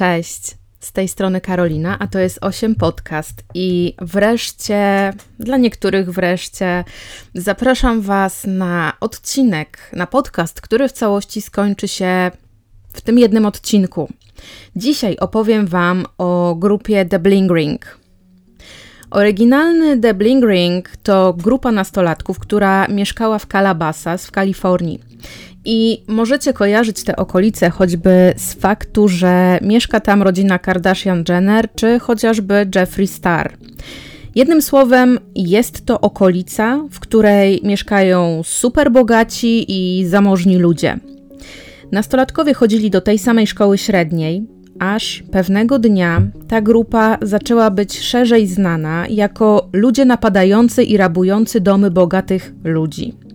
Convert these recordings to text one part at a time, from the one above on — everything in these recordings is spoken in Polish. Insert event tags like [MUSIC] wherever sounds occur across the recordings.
Cześć, z tej strony Karolina, a to jest 8 Podcast. I wreszcie, dla niektórych wreszcie, zapraszam Was na odcinek, na podcast, który w całości skończy się w tym jednym odcinku. Dzisiaj opowiem Wam o grupie The Bling Ring. Oryginalny The Bling Ring to grupa nastolatków, która mieszkała w Calabasas w Kalifornii. I możecie kojarzyć te okolice choćby z faktu, że mieszka tam rodzina Kardashian-Jenner czy chociażby Jeffree Star. Jednym słowem, jest to okolica, w której mieszkają super bogaci i zamożni ludzie. Nastolatkowie chodzili do tej samej szkoły średniej, aż pewnego dnia ta grupa zaczęła być szerzej znana jako ludzie napadający i rabujący domy bogatych ludzi.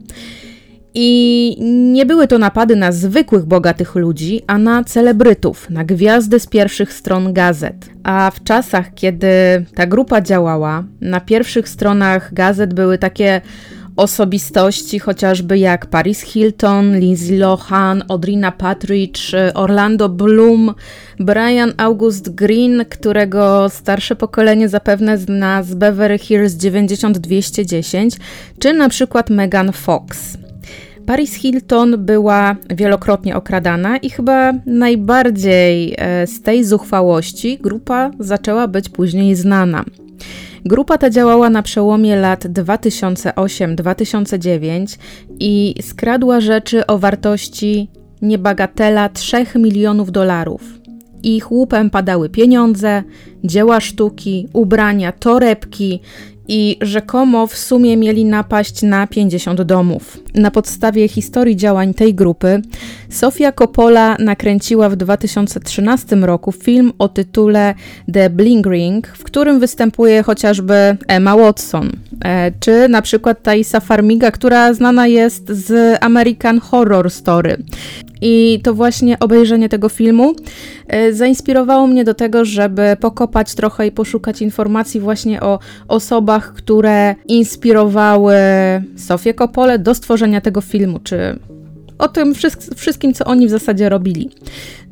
I nie były to napady na zwykłych bogatych ludzi, a na celebrytów, na gwiazdy z pierwszych stron gazet. A w czasach, kiedy ta grupa działała, na pierwszych stronach gazet były takie osobistości, chociażby jak Paris Hilton, Lindsay Lohan, Audrina Patridge, Orlando Bloom, Brian August Green, którego starsze pokolenie zapewne zna z Beverly Hills 90210, czy na przykład Megan Fox. Paris Hilton była wielokrotnie okradana i chyba najbardziej e, z tej zuchwałości grupa zaczęła być później znana. Grupa ta działała na przełomie lat 2008-2009 i skradła rzeczy o wartości niebagatela 3 milionów dolarów. Ich łupem padały pieniądze, dzieła sztuki, ubrania, torebki i rzekomo w sumie mieli napaść na 50 domów. Na podstawie historii działań tej grupy Sofia Coppola nakręciła w 2013 roku film o tytule The Bling Ring, w którym występuje chociażby Emma Watson, e, czy na przykład Thaisa Farmiga, która znana jest z American Horror Story. I to właśnie obejrzenie tego filmu e, zainspirowało mnie do tego, żeby pokopać trochę i poszukać informacji właśnie o osobach, które inspirowały Sofię Kopole do stworzenia tego filmu, czy o tym wszystkim, co oni w zasadzie robili.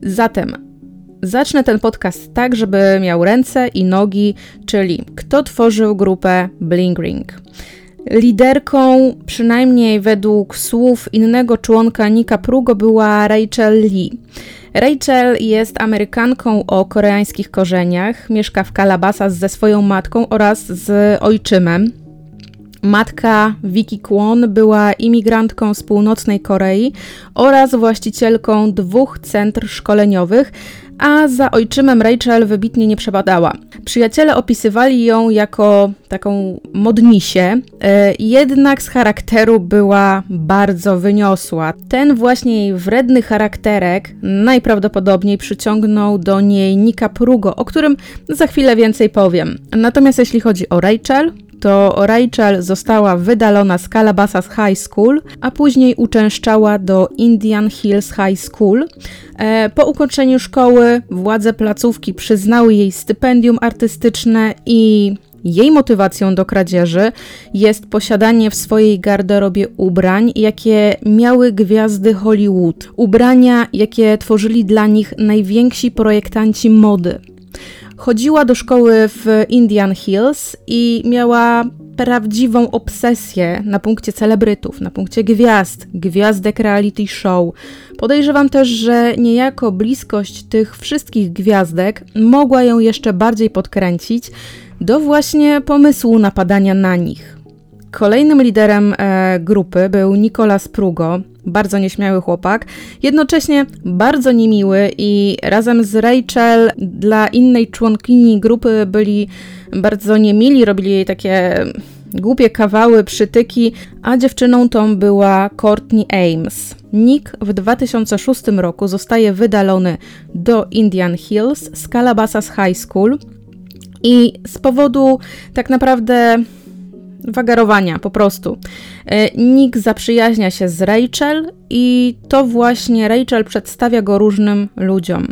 Zatem zacznę ten podcast tak, żeby miał ręce i nogi, czyli kto tworzył grupę Bling Ring. Liderką, przynajmniej według słów innego członka Nika Prugo, była Rachel Lee. Rachel jest Amerykanką o koreańskich korzeniach, mieszka w Calabasas ze swoją matką oraz z ojczymem. Matka Vicky Kwon była imigrantką z północnej Korei oraz właścicielką dwóch centr szkoleniowych, a za ojczymem Rachel wybitnie nie przebadała. Przyjaciele opisywali ją jako taką modnisię, e, jednak z charakteru była bardzo wyniosła. Ten właśnie jej wredny charakterek najprawdopodobniej przyciągnął do niej Nika Prugo, o którym za chwilę więcej powiem. Natomiast jeśli chodzi o Rachel, to Rachel została wydalona z Calabasas High School, a później uczęszczała do Indian Hills High School. E, po ukończeniu szkoły władze placówki przyznały jej stypendium artystyczne i jej motywacją do kradzieży jest posiadanie w swojej garderobie ubrań, jakie miały gwiazdy Hollywood. Ubrania, jakie tworzyli dla nich najwięksi projektanci mody. Chodziła do szkoły w Indian Hills i miała prawdziwą obsesję na punkcie celebrytów, na punkcie gwiazd, gwiazdek reality show. Podejrzewam też, że niejako bliskość tych wszystkich gwiazdek mogła ją jeszcze bardziej podkręcić do właśnie pomysłu napadania na nich. Kolejnym liderem e, grupy był Nicolas Prugo, bardzo nieśmiały chłopak, jednocześnie bardzo niemiły i razem z Rachel dla innej członkini grupy byli bardzo niemili, robili jej takie głupie kawały, przytyki, a dziewczyną tą była Courtney Ames. Nick w 2006 roku zostaje wydalony do Indian Hills z Calabasas High School i z powodu tak naprawdę wagarowania po prostu. E, Nick zaprzyjaźnia się z Rachel i to właśnie Rachel przedstawia go różnym ludziom.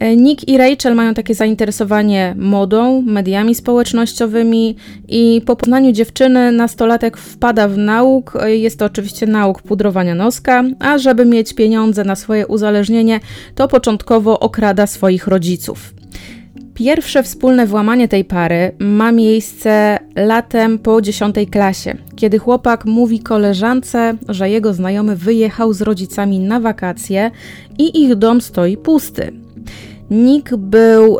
E, Nick i Rachel mają takie zainteresowanie modą, mediami społecznościowymi i po poznaniu dziewczyny nastolatek wpada w nauk. E, jest to oczywiście nauk pudrowania noska, a żeby mieć pieniądze na swoje uzależnienie, to początkowo okrada swoich rodziców. Pierwsze wspólne włamanie tej pary ma miejsce latem po 10 klasie, kiedy chłopak mówi koleżance, że jego znajomy wyjechał z rodzicami na wakacje i ich dom stoi pusty. Nick był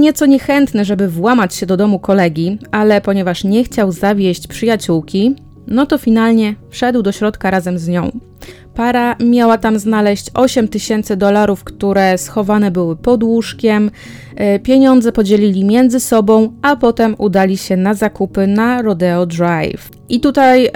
nieco niechętny, żeby włamać się do domu kolegi, ale ponieważ nie chciał zawieść przyjaciółki, no to finalnie wszedł do środka razem z nią. Para miała tam znaleźć 8 tysięcy dolarów, które schowane były pod łóżkiem. E, pieniądze podzielili między sobą, a potem udali się na zakupy na Rodeo Drive. I tutaj e,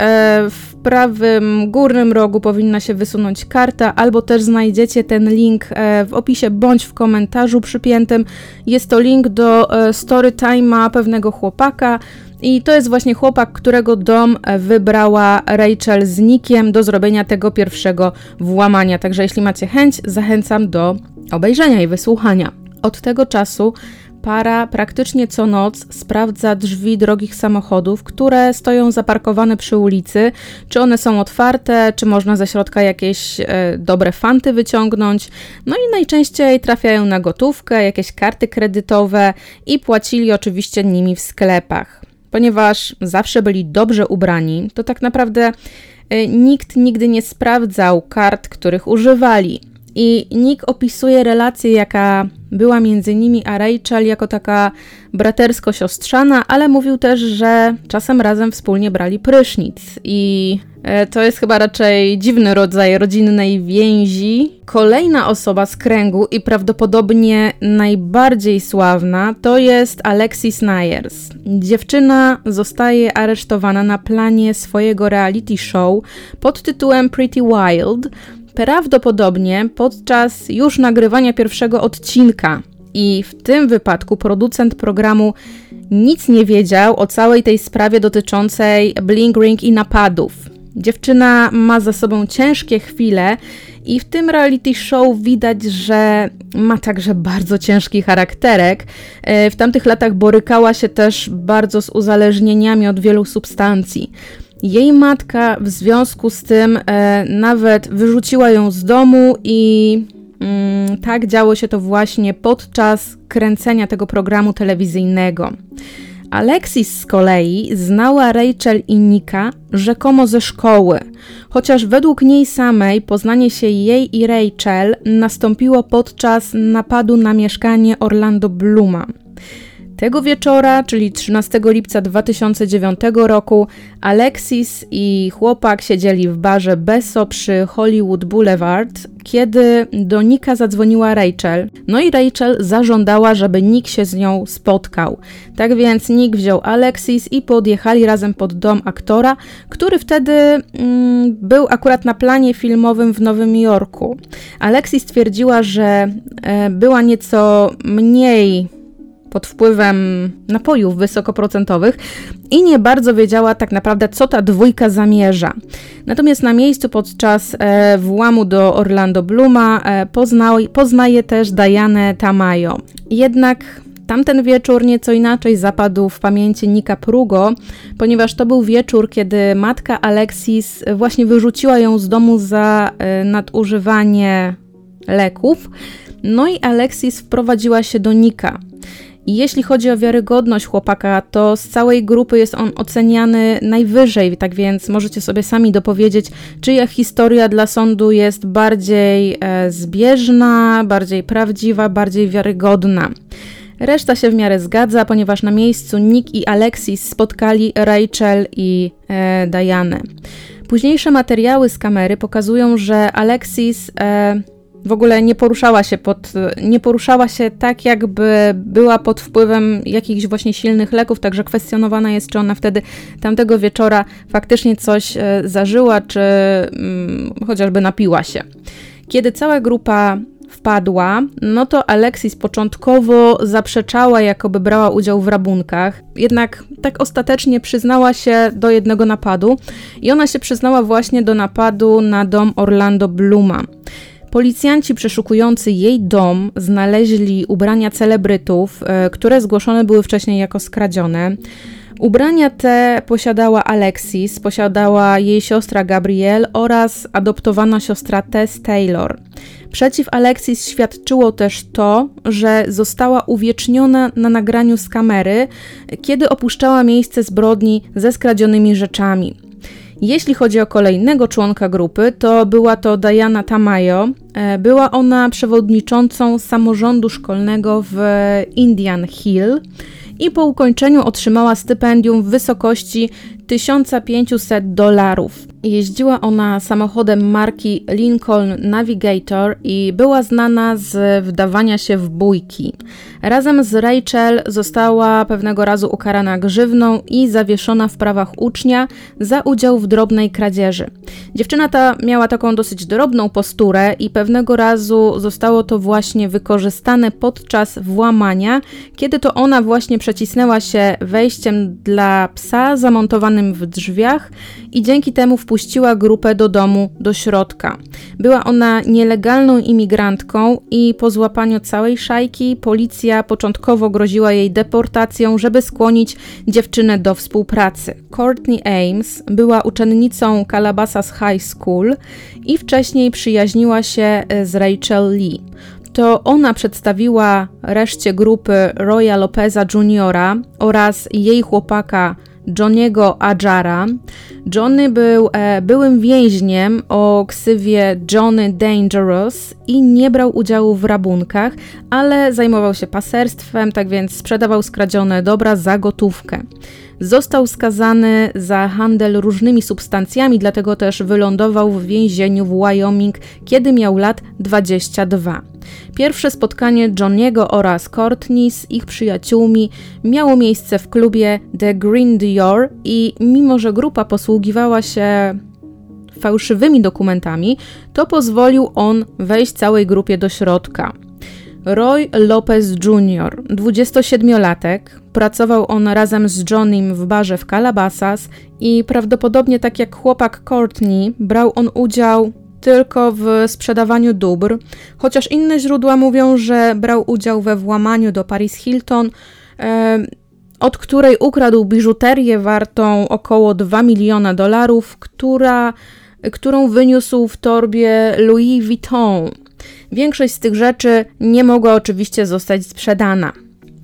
w prawym górnym rogu powinna się wysunąć karta, albo też znajdziecie ten link e, w opisie bądź w komentarzu przypiętym. Jest to link do story time'a pewnego chłopaka, i to jest właśnie chłopak, którego dom wybrała Rachel z Nickiem do zrobienia tego pierwszego włamania. Także jeśli macie chęć, zachęcam do obejrzenia i wysłuchania. Od tego czasu para praktycznie co noc sprawdza drzwi drogich samochodów, które stoją zaparkowane przy ulicy, czy one są otwarte, czy można ze środka jakieś e, dobre fanty wyciągnąć. No i najczęściej trafiają na gotówkę, jakieś karty kredytowe i płacili oczywiście nimi w sklepach ponieważ zawsze byli dobrze ubrani, to tak naprawdę y, nikt nigdy nie sprawdzał kart, których używali. I Nick opisuje relację, jaka była między nimi a Rachel, jako taka bratersko-siostrzana, ale mówił też, że czasem razem wspólnie brali prysznic. I e, to jest chyba raczej dziwny rodzaj rodzinnej więzi. Kolejna osoba z kręgu i prawdopodobnie najbardziej sławna to jest Alexis Nyers. Dziewczyna zostaje aresztowana na planie swojego reality show pod tytułem Pretty Wild prawdopodobnie podczas już nagrywania pierwszego odcinka. I w tym wypadku producent programu nic nie wiedział o całej tej sprawie dotyczącej Bling Ring i napadów. Dziewczyna ma za sobą ciężkie chwile i w tym reality show widać, że ma także bardzo ciężki charakterek. E, w tamtych latach borykała się też bardzo z uzależnieniami od wielu substancji. Jej matka w związku z tym e, nawet wyrzuciła ją z domu i mm, tak działo się to właśnie podczas kręcenia tego programu telewizyjnego. Alexis z kolei znała Rachel i Nika rzekomo ze szkoły, chociaż według niej samej poznanie się jej i Rachel nastąpiło podczas napadu na mieszkanie Orlando Bluma. Tego wieczora, czyli 13 lipca 2009 roku, Alexis i chłopak siedzieli w barze Beso przy Hollywood Boulevard, kiedy do Nika zadzwoniła Rachel. No i Rachel zażądała, żeby Nick się z nią spotkał. Tak więc Nick wziął Alexis i podjechali razem pod dom aktora, który wtedy mm, był akurat na planie filmowym w Nowym Jorku. Alexis twierdziła, że e, była nieco mniej pod wpływem napojów wysokoprocentowych i nie bardzo wiedziała tak naprawdę, co ta dwójka zamierza. Natomiast na miejscu podczas e, włamu do Orlando Bluma e, poznał, poznaje też Diane Tamayo. Jednak Tamten wieczór nieco inaczej zapadł w pamięci Nika Prugo, ponieważ to był wieczór, kiedy matka Alexis właśnie wyrzuciła ją z domu za e, nadużywanie leków. No i Alexis wprowadziła się do Nika. I jeśli chodzi o wiarygodność chłopaka, to z całej grupy jest on oceniany najwyżej, tak więc możecie sobie sami dopowiedzieć, czyja historia dla sądu jest bardziej e, zbieżna, bardziej prawdziwa, bardziej wiarygodna. Reszta się w miarę zgadza, ponieważ na miejscu Nick i Alexis spotkali Rachel i e, Diane. Późniejsze materiały z kamery pokazują, że Alexis e, w ogóle nie poruszała się pod, nie poruszała się tak, jakby była pod wpływem jakichś właśnie silnych leków, także kwestionowana jest, czy ona wtedy tamtego wieczora faktycznie coś e, zażyła, czy mm, chociażby napiła się. Kiedy cała grupa wpadła, no to Alexis początkowo zaprzeczała, jakoby brała udział w rabunkach, jednak tak ostatecznie przyznała się do jednego napadu i ona się przyznała właśnie do napadu na dom Orlando Bluma. Policjanci przeszukujący jej dom znaleźli ubrania celebrytów, e, które zgłoszone były wcześniej jako skradzione. Ubrania te posiadała Alexis, posiadała jej siostra Gabrielle oraz adoptowana siostra Tess Taylor. Przeciw Alexis świadczyło też to, że została uwieczniona na nagraniu z kamery, kiedy opuszczała miejsce zbrodni ze skradzionymi rzeczami. Jeśli chodzi o kolejnego członka grupy, to była to Diana Tamayo. E, była ona przewodniczącą samorządu szkolnego w Indian Hill i po ukończeniu otrzymała stypendium w wysokości 1500 dolarów. Jeździła ona samochodem marki Lincoln Navigator i była znana z wdawania się w bójki. Razem z Rachel została pewnego razu ukarana grzywną i zawieszona w prawach ucznia za udział w drobnej kradzieży. Dziewczyna ta miała taką dosyć drobną posturę i pewnego razu zostało to właśnie wykorzystane podczas włamania, kiedy to ona właśnie przecisnęła się wejściem dla psa zamontowanym w drzwiach i dzięki temu wpuściła grupę do domu do środka. Była ona nielegalną imigrantką i po złapaniu całej szajki policja początkowo groziła jej deportacją, żeby skłonić dziewczynę do współpracy. Courtney Ames była uczennicą Calabasas High School i wcześniej przyjaźniła się z Rachel Lee to ona przedstawiła reszcie grupy Roya Lopeza Jr. oraz jej chłopaka Johniego Ajara. Johnny był e, byłym więźniem o ksywie Johnny Dangerous i nie brał udziału w rabunkach, ale zajmował się paserstwem, tak więc sprzedawał skradzione dobra za gotówkę. Został skazany za handel różnymi substancjami, dlatego też wylądował w więzieniu w Wyoming, kiedy miał lat 22. Pierwsze spotkanie Johniego oraz Courtney z ich przyjaciółmi miało miejsce w klubie The Green Dior i mimo, że grupa posługiwała się fałszywymi dokumentami, to pozwolił on wejść całej grupie do środka. Roy Lopez Jr., 27-latek, pracował on razem z Johnem w barze w Calabasas i prawdopodobnie tak jak chłopak Courtney, brał on udział tylko w sprzedawaniu dóbr, chociaż inne źródła mówią, że brał udział we włamaniu do Paris Hilton, od której ukradł biżuterię wartą około 2 miliona dolarów, która, którą wyniósł w torbie Louis Vuitton. Większość z tych rzeczy nie mogła oczywiście zostać sprzedana.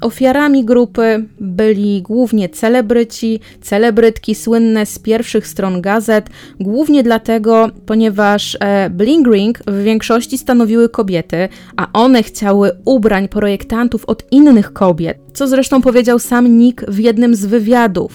Ofiarami grupy byli głównie celebryci, celebrytki słynne z pierwszych stron gazet, głównie dlatego, ponieważ e, Bling Ring w większości stanowiły kobiety, a one chciały ubrań projektantów od innych kobiet, co zresztą powiedział sam Nick w jednym z wywiadów.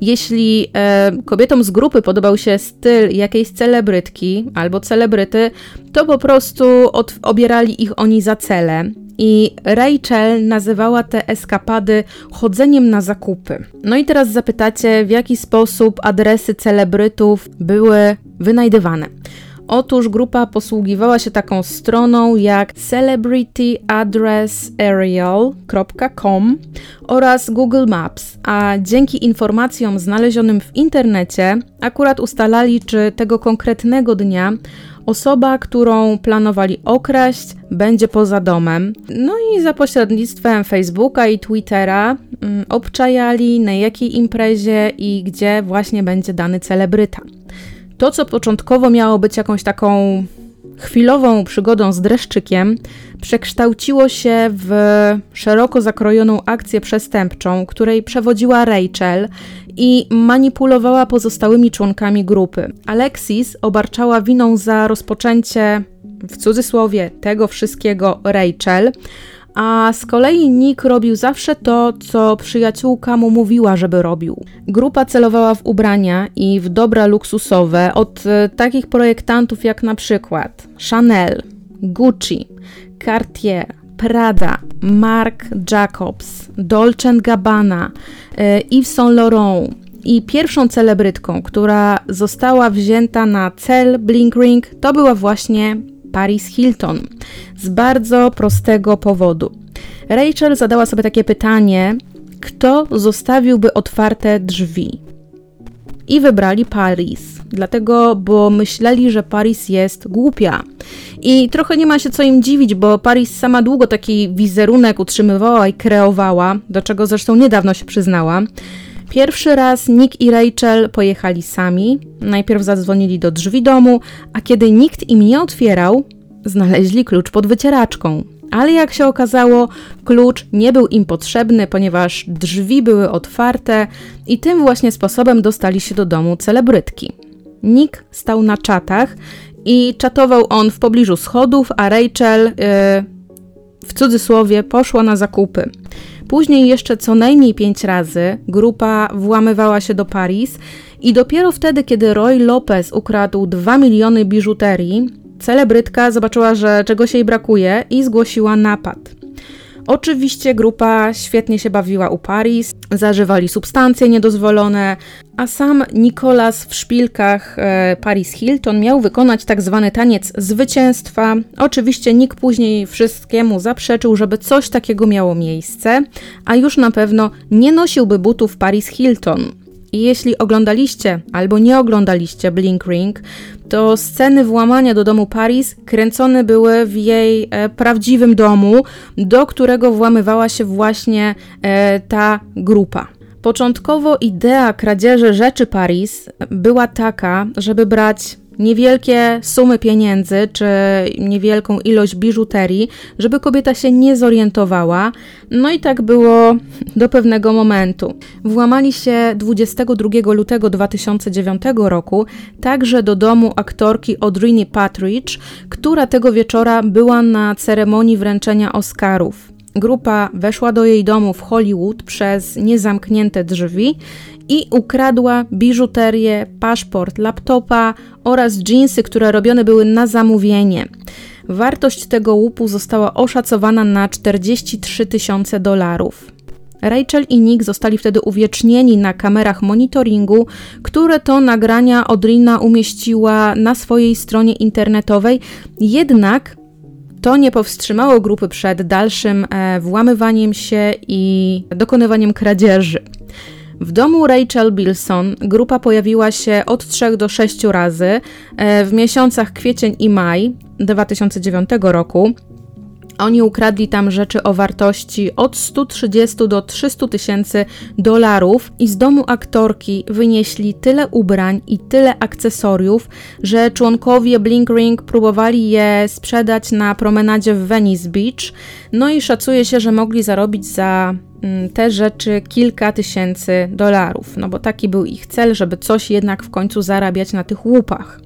Jeśli e, kobietom z grupy podobał się styl jakiejś celebrytki albo celebryty, to po prostu od, obierali ich oni za cele i Rachel nazywała te eskapady chodzeniem na zakupy. No i teraz zapytacie, w jaki sposób adresy celebrytów były wynajdywane. Otóż grupa posługiwała się taką stroną jak celebrityaddressaerial.com oraz Google Maps, a dzięki informacjom znalezionym w internecie akurat ustalali, czy tego konkretnego dnia Osoba, którą planowali okraść, będzie poza domem. No i za pośrednictwem Facebooka i Twittera mm, obczajali na jakiej imprezie i gdzie właśnie będzie dany celebryta. To, co początkowo miało być jakąś taką chwilową przygodą z dreszczykiem przekształciło się w szeroko zakrojoną akcję przestępczą, której przewodziła Rachel i manipulowała pozostałymi członkami grupy. Alexis obarczała winą za rozpoczęcie, w cudzysłowie, tego wszystkiego Rachel, a z kolei Nick robił zawsze to, co przyjaciółka mu mówiła, żeby robił. Grupa celowała w ubrania i w dobra luksusowe od e, takich projektantów jak na przykład Chanel, Gucci, Cartier, Prada, Marc Jacobs, Dolce Gabbana, e, Yves Saint Laurent, i pierwszą celebrytką, która została wzięta na cel Blink Ring, to była właśnie Paris Hilton. Z bardzo prostego powodu. Rachel zadała sobie takie pytanie: kto zostawiłby otwarte drzwi? I wybrali Paris. dlatego, bo myśleli, że Paris jest głupia. I trochę nie ma się co im dziwić, bo Paris sama długo taki wizerunek utrzymywała i kreowała, do czego zresztą niedawno się przyznała. Pierwszy raz Nick i Rachel pojechali sami. Najpierw zadzwonili do drzwi domu, a kiedy nikt im nie otwierał, znaleźli klucz pod wycieraczką. Ale jak się okazało, klucz nie był im potrzebny, ponieważ drzwi były otwarte i tym właśnie sposobem dostali się do domu celebrytki. Nick stał na czatach i czatował on w pobliżu schodów, a Rachel, yy, w cudzysłowie, poszła na zakupy. Później jeszcze co najmniej pięć razy grupa włamywała się do Paris i dopiero wtedy, kiedy Roy Lopez ukradł 2 miliony biżuterii, celebrytka zobaczyła, że czegoś jej brakuje i zgłosiła napad. Oczywiście grupa świetnie się bawiła u Paris, zażywali substancje niedozwolone, a sam Nicolas w szpilkach e, Paris Hilton miał wykonać tak zwany taniec zwycięstwa. Oczywiście nikt później wszystkiemu zaprzeczył, żeby coś takiego miało miejsce, a już na pewno nie nosiłby butów Paris Hilton. I jeśli oglądaliście albo nie oglądaliście Blink Ring, to sceny włamania do domu Paris kręcone były w jej e, prawdziwym domu, do którego włamywała się właśnie e, ta grupa. Początkowo idea kradzieży rzeczy Paris była taka, żeby brać niewielkie sumy pieniędzy czy niewielką ilość biżuterii, żeby kobieta się nie zorientowała. No i tak było do pewnego momentu. Włamali się 22 lutego 2009 roku także do domu aktorki Audrey Patridge, która tego wieczora była na ceremonii wręczenia Oscarów. Grupa weszła do jej domu w Hollywood przez niezamknięte drzwi i ukradła biżuterię, paszport, laptopa oraz dżinsy, które robione były na zamówienie. Wartość tego łupu została oszacowana na 43 tysiące dolarów. Rachel i Nick zostali wtedy uwiecznieni na kamerach monitoringu, które to nagrania Odrina umieściła na swojej stronie internetowej, jednak to nie powstrzymało grupy przed dalszym e, włamywaniem się i dokonywaniem kradzieży. W domu Rachel Bilson grupa pojawiła się od 3 do 6 razy e, w miesiącach kwiecień i maj 2009 roku. Oni ukradli tam rzeczy o wartości od 130 do 300 tysięcy dolarów i z domu aktorki wynieśli tyle ubrań i tyle akcesoriów, że członkowie Blink Ring próbowali je sprzedać na promenadzie w Venice Beach. No i szacuje się, że mogli zarobić za mm, te rzeczy kilka tysięcy dolarów, no bo taki był ich cel, żeby coś jednak w końcu zarabiać na tych łupach.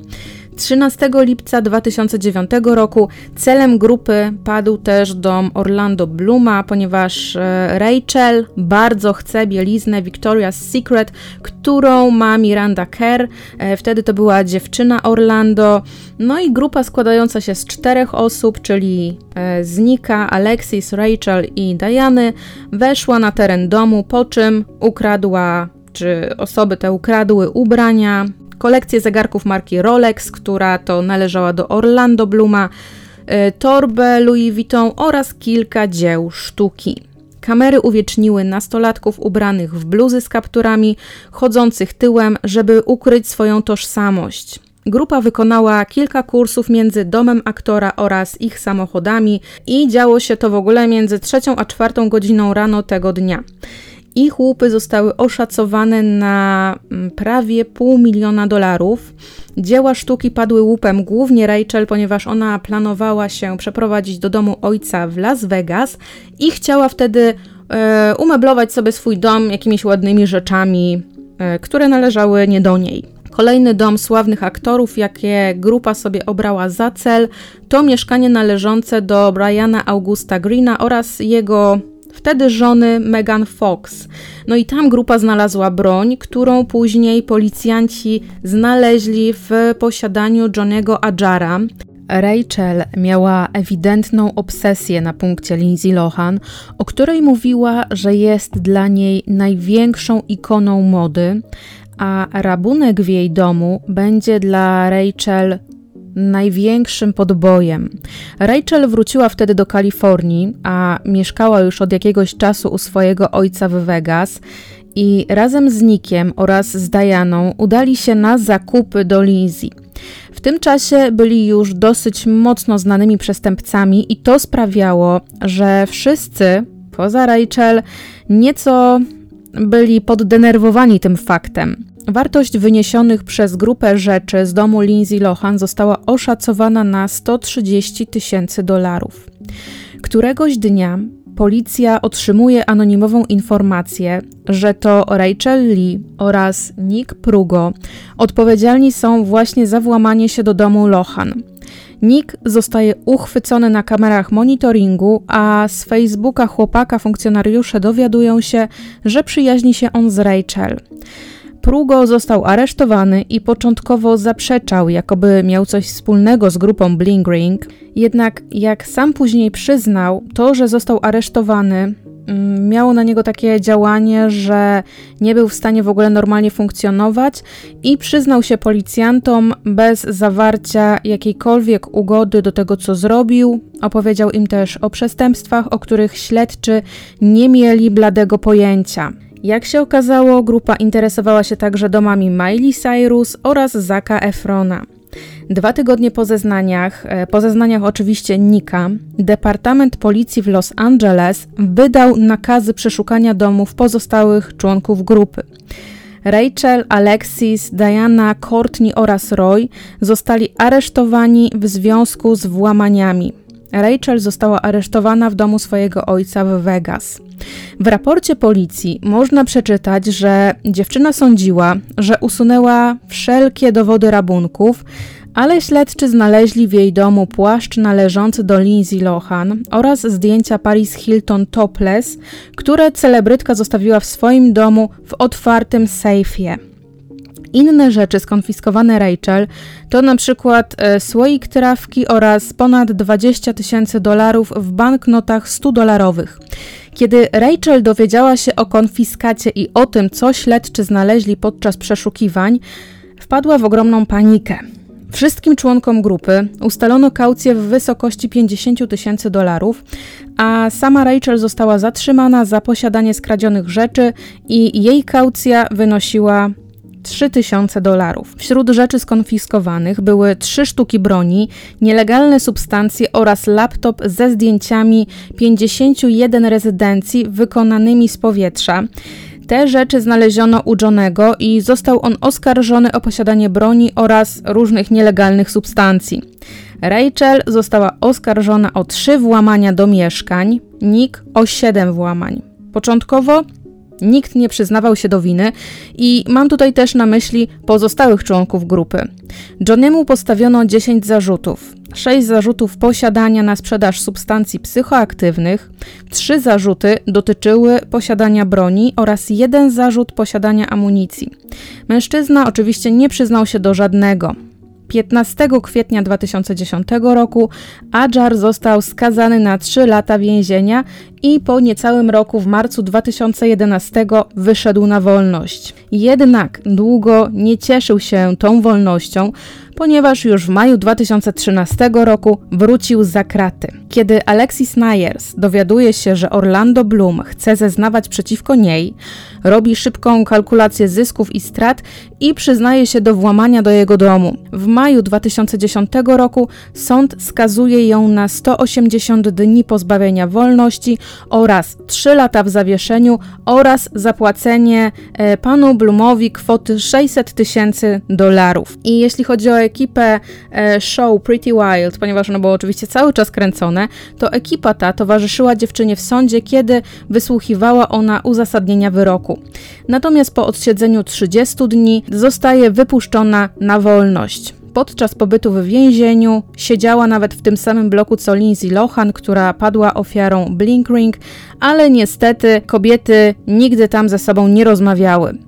13 lipca 2009 roku celem grupy padł też dom Orlando Bluma, ponieważ e, Rachel bardzo chce bieliznę Victoria's Secret, którą ma Miranda Kerr. E, wtedy to była dziewczyna Orlando. No i grupa składająca się z czterech osób, czyli e, Znika, Alexis, Rachel i Diany, weszła na teren domu, po czym ukradła czy osoby te ukradły ubrania, kolekcję zegarków marki Rolex, która to należała do Orlando Bluma, y, torbę Louis Vuitton oraz kilka dzieł sztuki. Kamery uwieczniły nastolatków ubranych w bluzy z kapturami, chodzących tyłem, żeby ukryć swoją tożsamość. Grupa wykonała kilka kursów między domem aktora oraz ich samochodami i działo się to w ogóle między trzecią a czwartą godziną rano tego dnia. Ich łupy zostały oszacowane na mm, prawie pół miliona dolarów. Dzieła sztuki padły łupem głównie Rachel, ponieważ ona planowała się przeprowadzić do domu ojca w Las Vegas i chciała wtedy e, umeblować sobie swój dom jakimiś ładnymi rzeczami, e, które należały nie do niej. Kolejny dom sławnych aktorów, jakie grupa sobie obrała za cel, to mieszkanie należące do Briana Augusta Greena oraz jego wtedy żony Megan Fox. No i tam grupa znalazła broń, którą później policjanci znaleźli w posiadaniu Johnego Adjara. Rachel miała ewidentną obsesję na punkcie Lindsay Lohan, o której mówiła, że jest dla niej największą ikoną mody, a rabunek w jej domu będzie dla Rachel największym podbojem. Rachel wróciła wtedy do Kalifornii, a mieszkała już od jakiegoś czasu u swojego ojca w Vegas. i razem z Nickiem oraz z Dianą udali się na zakupy do Lizzie. W tym czasie byli już dosyć mocno znanymi przestępcami i to sprawiało, że wszyscy, poza Rachel, nieco byli poddenerwowani tym faktem. Wartość wyniesionych przez grupę rzeczy z domu Lindsay Lohan została oszacowana na 130 tysięcy dolarów. Któregoś dnia policja otrzymuje anonimową informację, że to Rachel Lee oraz Nick Prugo odpowiedzialni są właśnie za włamanie się do domu Lohan. Nick zostaje uchwycony na kamerach monitoringu, a z Facebooka chłopaka funkcjonariusze dowiadują się, że przyjaźni się on z Rachel. Prugo został aresztowany i początkowo zaprzeczał, jakoby miał coś wspólnego z grupą Bling Ring. Jednak, jak sam później przyznał, to, że został aresztowany, mm, miało na niego takie działanie, że nie był w stanie w ogóle normalnie funkcjonować i przyznał się policjantom bez zawarcia jakiejkolwiek ugody do tego, co zrobił. Opowiedział im też o przestępstwach, o których śledczy nie mieli bladego pojęcia. Jak się okazało, grupa interesowała się także domami Miley Cyrus oraz Zaka Efrona. Dwa tygodnie po zeznaniach, e, po zeznaniach oczywiście Nika, Departament Policji w Los Angeles wydał nakazy przeszukania domów pozostałych członków grupy. Rachel, Alexis, Diana, Courtney oraz Roy zostali aresztowani w związku z włamaniami. Rachel została aresztowana w domu swojego ojca w Vegas. W raporcie policji można przeczytać, że dziewczyna sądziła, że usunęła wszelkie dowody rabunków, ale śledczy znaleźli w jej domu płaszcz należący do Lindsay Lohan oraz zdjęcia Paris Hilton topless, które celebrytka zostawiła w swoim domu w otwartym sejfie. Inne rzeczy skonfiskowane Rachel to na przykład e, słoik trawki oraz ponad 20 tysięcy dolarów w banknotach 100 dolarowych. Kiedy Rachel dowiedziała się o konfiskacie i o tym, co śledczy znaleźli podczas przeszukiwań, wpadła w ogromną panikę. Wszystkim członkom grupy ustalono kaucję w wysokości 50 tysięcy dolarów, a sama Rachel została zatrzymana za posiadanie skradzionych rzeczy i jej kaucja wynosiła 3000 dolarów. Wśród rzeczy skonfiskowanych były trzy sztuki broni, nielegalne substancje oraz laptop ze zdjęciami 51 rezydencji wykonanymi z powietrza. Te rzeczy znaleziono u Johnego i został on oskarżony o posiadanie broni oraz różnych nielegalnych substancji. Rachel została oskarżona o trzy włamania do mieszkań, Nick o siedem włamań. Początkowo Nikt nie przyznawał się do winy i mam tutaj też na myśli pozostałych członków grupy. Johnnymu postawiono 10 zarzutów. 6 zarzutów posiadania na sprzedaż substancji psychoaktywnych, 3 zarzuty dotyczyły posiadania broni oraz jeden zarzut posiadania amunicji. Mężczyzna oczywiście nie przyznał się do żadnego. 15 kwietnia 2010 roku Adjar został skazany na 3 lata więzienia i po niecałym roku w marcu 2011 wyszedł na wolność. Jednak długo nie cieszył się tą wolnością, ponieważ już w maju 2013 roku wrócił za kraty. Kiedy Alexis Nyers dowiaduje się, że Orlando Bloom chce zeznawać przeciwko niej, robi szybką kalkulację zysków i strat i przyznaje się do włamania do jego domu. W maju 2010 roku sąd skazuje ją na 180 dni pozbawienia wolności oraz 3 lata w zawieszeniu oraz zapłacenie e, panu Bloomowi kwoty 600 tysięcy dolarów. I jeśli chodzi o ekipę e, show Pretty Wild, ponieważ ono było oczywiście cały czas kręcone, to ekipa ta towarzyszyła dziewczynie w sądzie, kiedy wysłuchiwała ona uzasadnienia wyroku. Natomiast po odsiedzeniu 30 dni zostaje wypuszczona na wolność podczas pobytu w więzieniu siedziała nawet w tym samym bloku co Lindsay Lohan, która padła ofiarą Blink Ring, ale niestety kobiety nigdy tam ze sobą nie rozmawiały.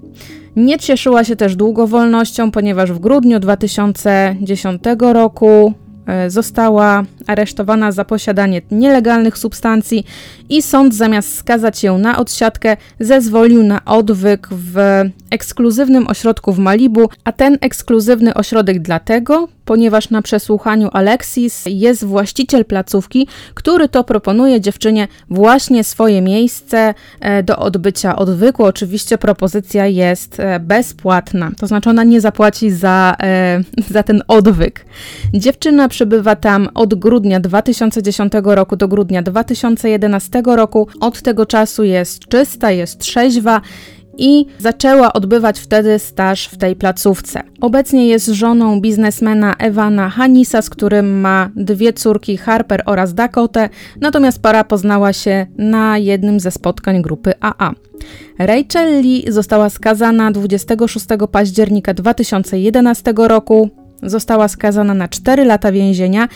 Nie cieszyła się też długo wolnością, ponieważ w grudniu 2010 roku e, została aresztowana za posiadanie nielegalnych substancji i sąd zamiast skazać ją na odsiadkę, zezwolił na odwyk w ekskluzywnym ośrodku w Malibu, a ten ekskluzywny ośrodek dlatego, ponieważ na przesłuchaniu Alexis jest właściciel placówki, który to proponuje dziewczynie właśnie swoje miejsce e, do odbycia odwyku. Oczywiście propozycja jest e, bezpłatna, to znaczy ona nie zapłaci za, e, [LAUGHS] za ten odwyk. Dziewczyna przebywa tam od grudnia 2010 roku do grudnia 2011 roku. Od tego czasu jest czysta, jest trzeźwa i zaczęła odbywać wtedy staż w tej placówce. Obecnie jest żoną biznesmena Ewana Hanisa, z którym ma dwie córki Harper oraz Dakota, natomiast para poznała się na jednym ze spotkań grupy AA. Rachel Lee została skazana 26 października 2011 roku. Została skazana na 4 lata więzienia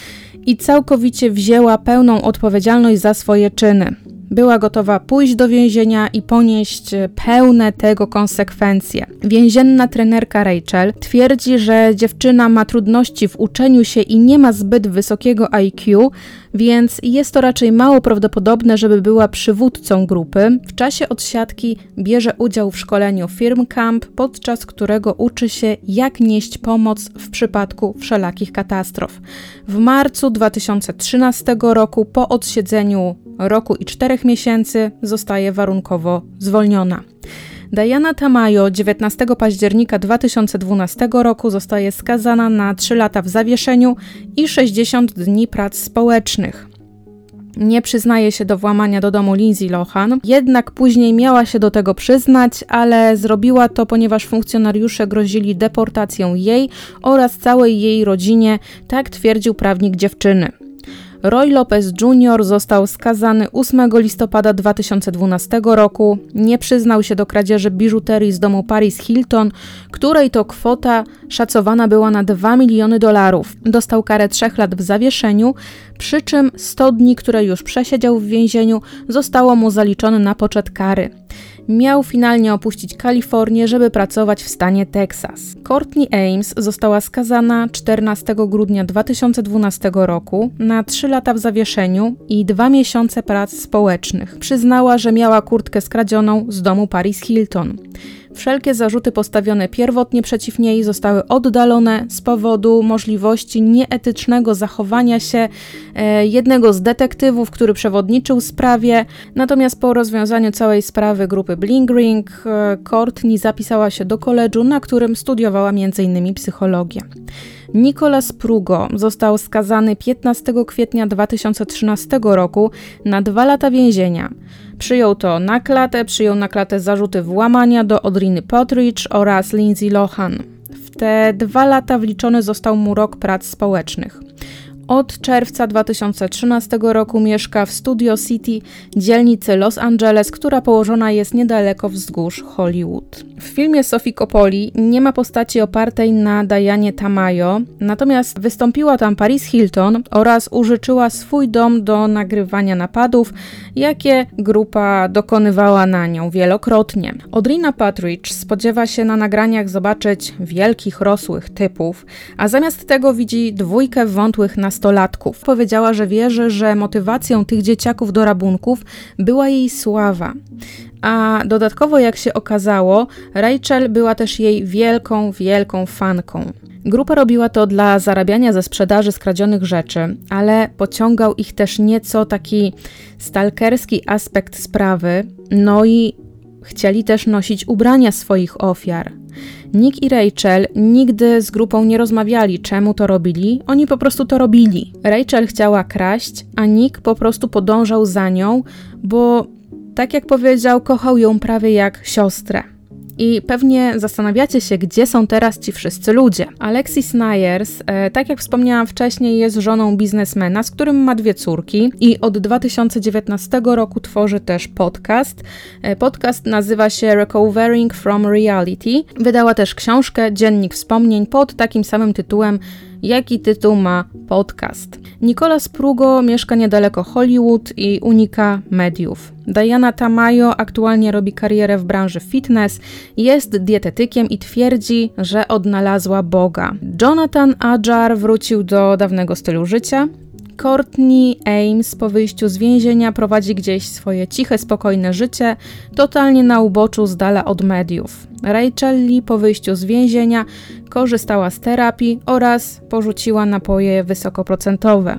i całkowicie wzięła pełną odpowiedzialność za swoje czyny była gotowa pójść do więzienia i ponieść pełne tego konsekwencje. Więzienna trenerka Rachel twierdzi, że dziewczyna ma trudności w uczeniu się i nie ma zbyt wysokiego IQ, więc jest to raczej mało prawdopodobne, żeby była przywódcą grupy. W czasie odsiadki bierze udział w szkoleniu Firm Camp, podczas którego uczy się, jak nieść pomoc w przypadku wszelakich katastrof. W marcu 2013 roku, po odsiedzeniu roku i czterech miesięcy, zostaje warunkowo zwolniona. Diana Tamayo 19 października 2012 roku zostaje skazana na 3 lata w zawieszeniu i 60 dni prac społecznych. Nie przyznaje się do włamania do domu Lindsay Lohan, jednak później miała się do tego przyznać, ale zrobiła to, ponieważ funkcjonariusze grozili deportacją jej oraz całej jej rodzinie, tak twierdził prawnik dziewczyny. Roy Lopez Jr. został skazany 8 listopada 2012 roku. Nie przyznał się do kradzieży biżuterii z domu Paris Hilton, której to kwota szacowana była na 2 miliony dolarów. Dostał karę 3 lat w zawieszeniu, przy czym 100 dni, które już przesiedział w więzieniu, zostało mu zaliczone na poczet kary miał finalnie opuścić Kalifornię, żeby pracować w stanie Teksas. Courtney Ames została skazana 14 grudnia 2012 roku na 3 lata w zawieszeniu i 2 miesiące prac społecznych. Przyznała, że miała kurtkę skradzioną z domu Paris Hilton. Wszelkie zarzuty postawione pierwotnie przeciw niej zostały oddalone z powodu możliwości nieetycznego zachowania się e, jednego z detektywów, który przewodniczył sprawie. Natomiast po rozwiązaniu całej sprawy grupy Bling Ring, e, Courtney zapisała się do koledżu, na którym studiowała m.in. psychologię. Nicolas Prugo został skazany 15 kwietnia 2013 roku na dwa lata więzienia. Przyjął to na klatę, przyjął na klatę zarzuty włamania do Odriny Potridge oraz Lindsay Lohan. W te dwa lata wliczony został mu rok prac społecznych. Od czerwca 2013 roku mieszka w Studio City, dzielnicy Los Angeles, która położona jest niedaleko wzgórz Hollywood. W filmie Sophie Coppoli nie ma postaci opartej na Dianie Tamayo, natomiast wystąpiła tam Paris Hilton oraz użyczyła swój dom do nagrywania napadów, jakie grupa dokonywała na nią wielokrotnie. Odrina Patridge spodziewa się na nagraniach zobaczyć wielkich, rosłych typów, a zamiast tego widzi dwójkę wątłych nastolatków. Powiedziała, że wierzy, że motywacją tych dzieciaków do rabunków była jej sława. A dodatkowo, jak się okazało, Rachel była też jej wielką, wielką fanką. Grupa robiła to dla zarabiania ze sprzedaży skradzionych rzeczy, ale pociągał ich też nieco taki stalkerski aspekt sprawy, no i chcieli też nosić ubrania swoich ofiar. Nick i Rachel nigdy z grupą nie rozmawiali, czemu to robili, oni po prostu to robili. Rachel chciała kraść, a Nick po prostu podążał za nią, bo tak jak powiedział, kochał ją prawie jak siostrę. I pewnie zastanawiacie się, gdzie są teraz ci wszyscy ludzie. Alexis Nyers, e, tak jak wspomniałam wcześniej, jest żoną biznesmena, z którym ma dwie córki i od 2019 roku tworzy też podcast. E, podcast nazywa się Recovering from Reality. Wydała też książkę Dziennik Wspomnień pod takim samym tytułem jaki tytuł ma podcast. Nicolas Prugo mieszka niedaleko Hollywood i unika mediów. Diana Tamayo aktualnie robi karierę w branży fitness, jest dietetykiem i twierdzi, że odnalazła Boga. Jonathan Ajar wrócił do dawnego stylu życia. Courtney Ames po wyjściu z więzienia prowadzi gdzieś swoje ciche, spokojne życie, totalnie na uboczu z dala od mediów. Rachel Lee po wyjściu z więzienia korzystała z terapii oraz porzuciła napoje wysokoprocentowe.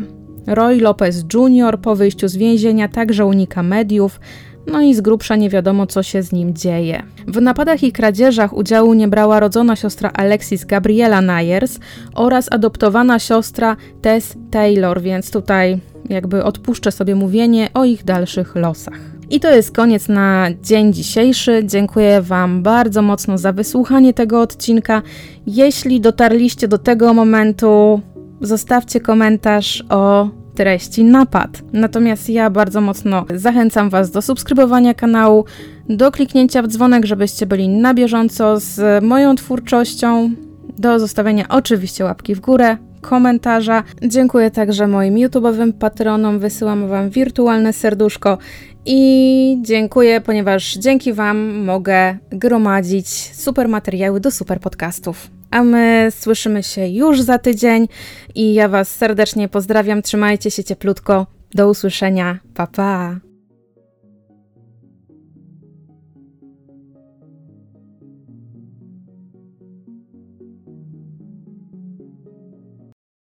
Roy Lopez Jr. po wyjściu z więzienia także unika mediów, no i z grubsza nie wiadomo, co się z nim dzieje. W napadach i kradzieżach udziału nie brała rodzona siostra Alexis Gabriela Nyers oraz adoptowana siostra Tess Taylor, więc tutaj jakby odpuszczę sobie mówienie o ich dalszych losach. I to jest koniec na dzień dzisiejszy. Dziękuję Wam bardzo mocno za wysłuchanie tego odcinka. Jeśli dotarliście do tego momentu, zostawcie komentarz o treści napad. Natomiast ja bardzo mocno zachęcam Was do subskrybowania kanału, do kliknięcia w dzwonek, żebyście byli na bieżąco z moją twórczością, do zostawienia oczywiście łapki w górę, komentarza. Dziękuję także moim YouTube'owym patronom, wysyłam Wam wirtualne serduszko i dziękuję, ponieważ dzięki Wam mogę gromadzić super materiały do super podcastów. A my słyszymy się już za tydzień i ja Was serdecznie pozdrawiam. Trzymajcie się cieplutko. Do usłyszenia. Pa pa.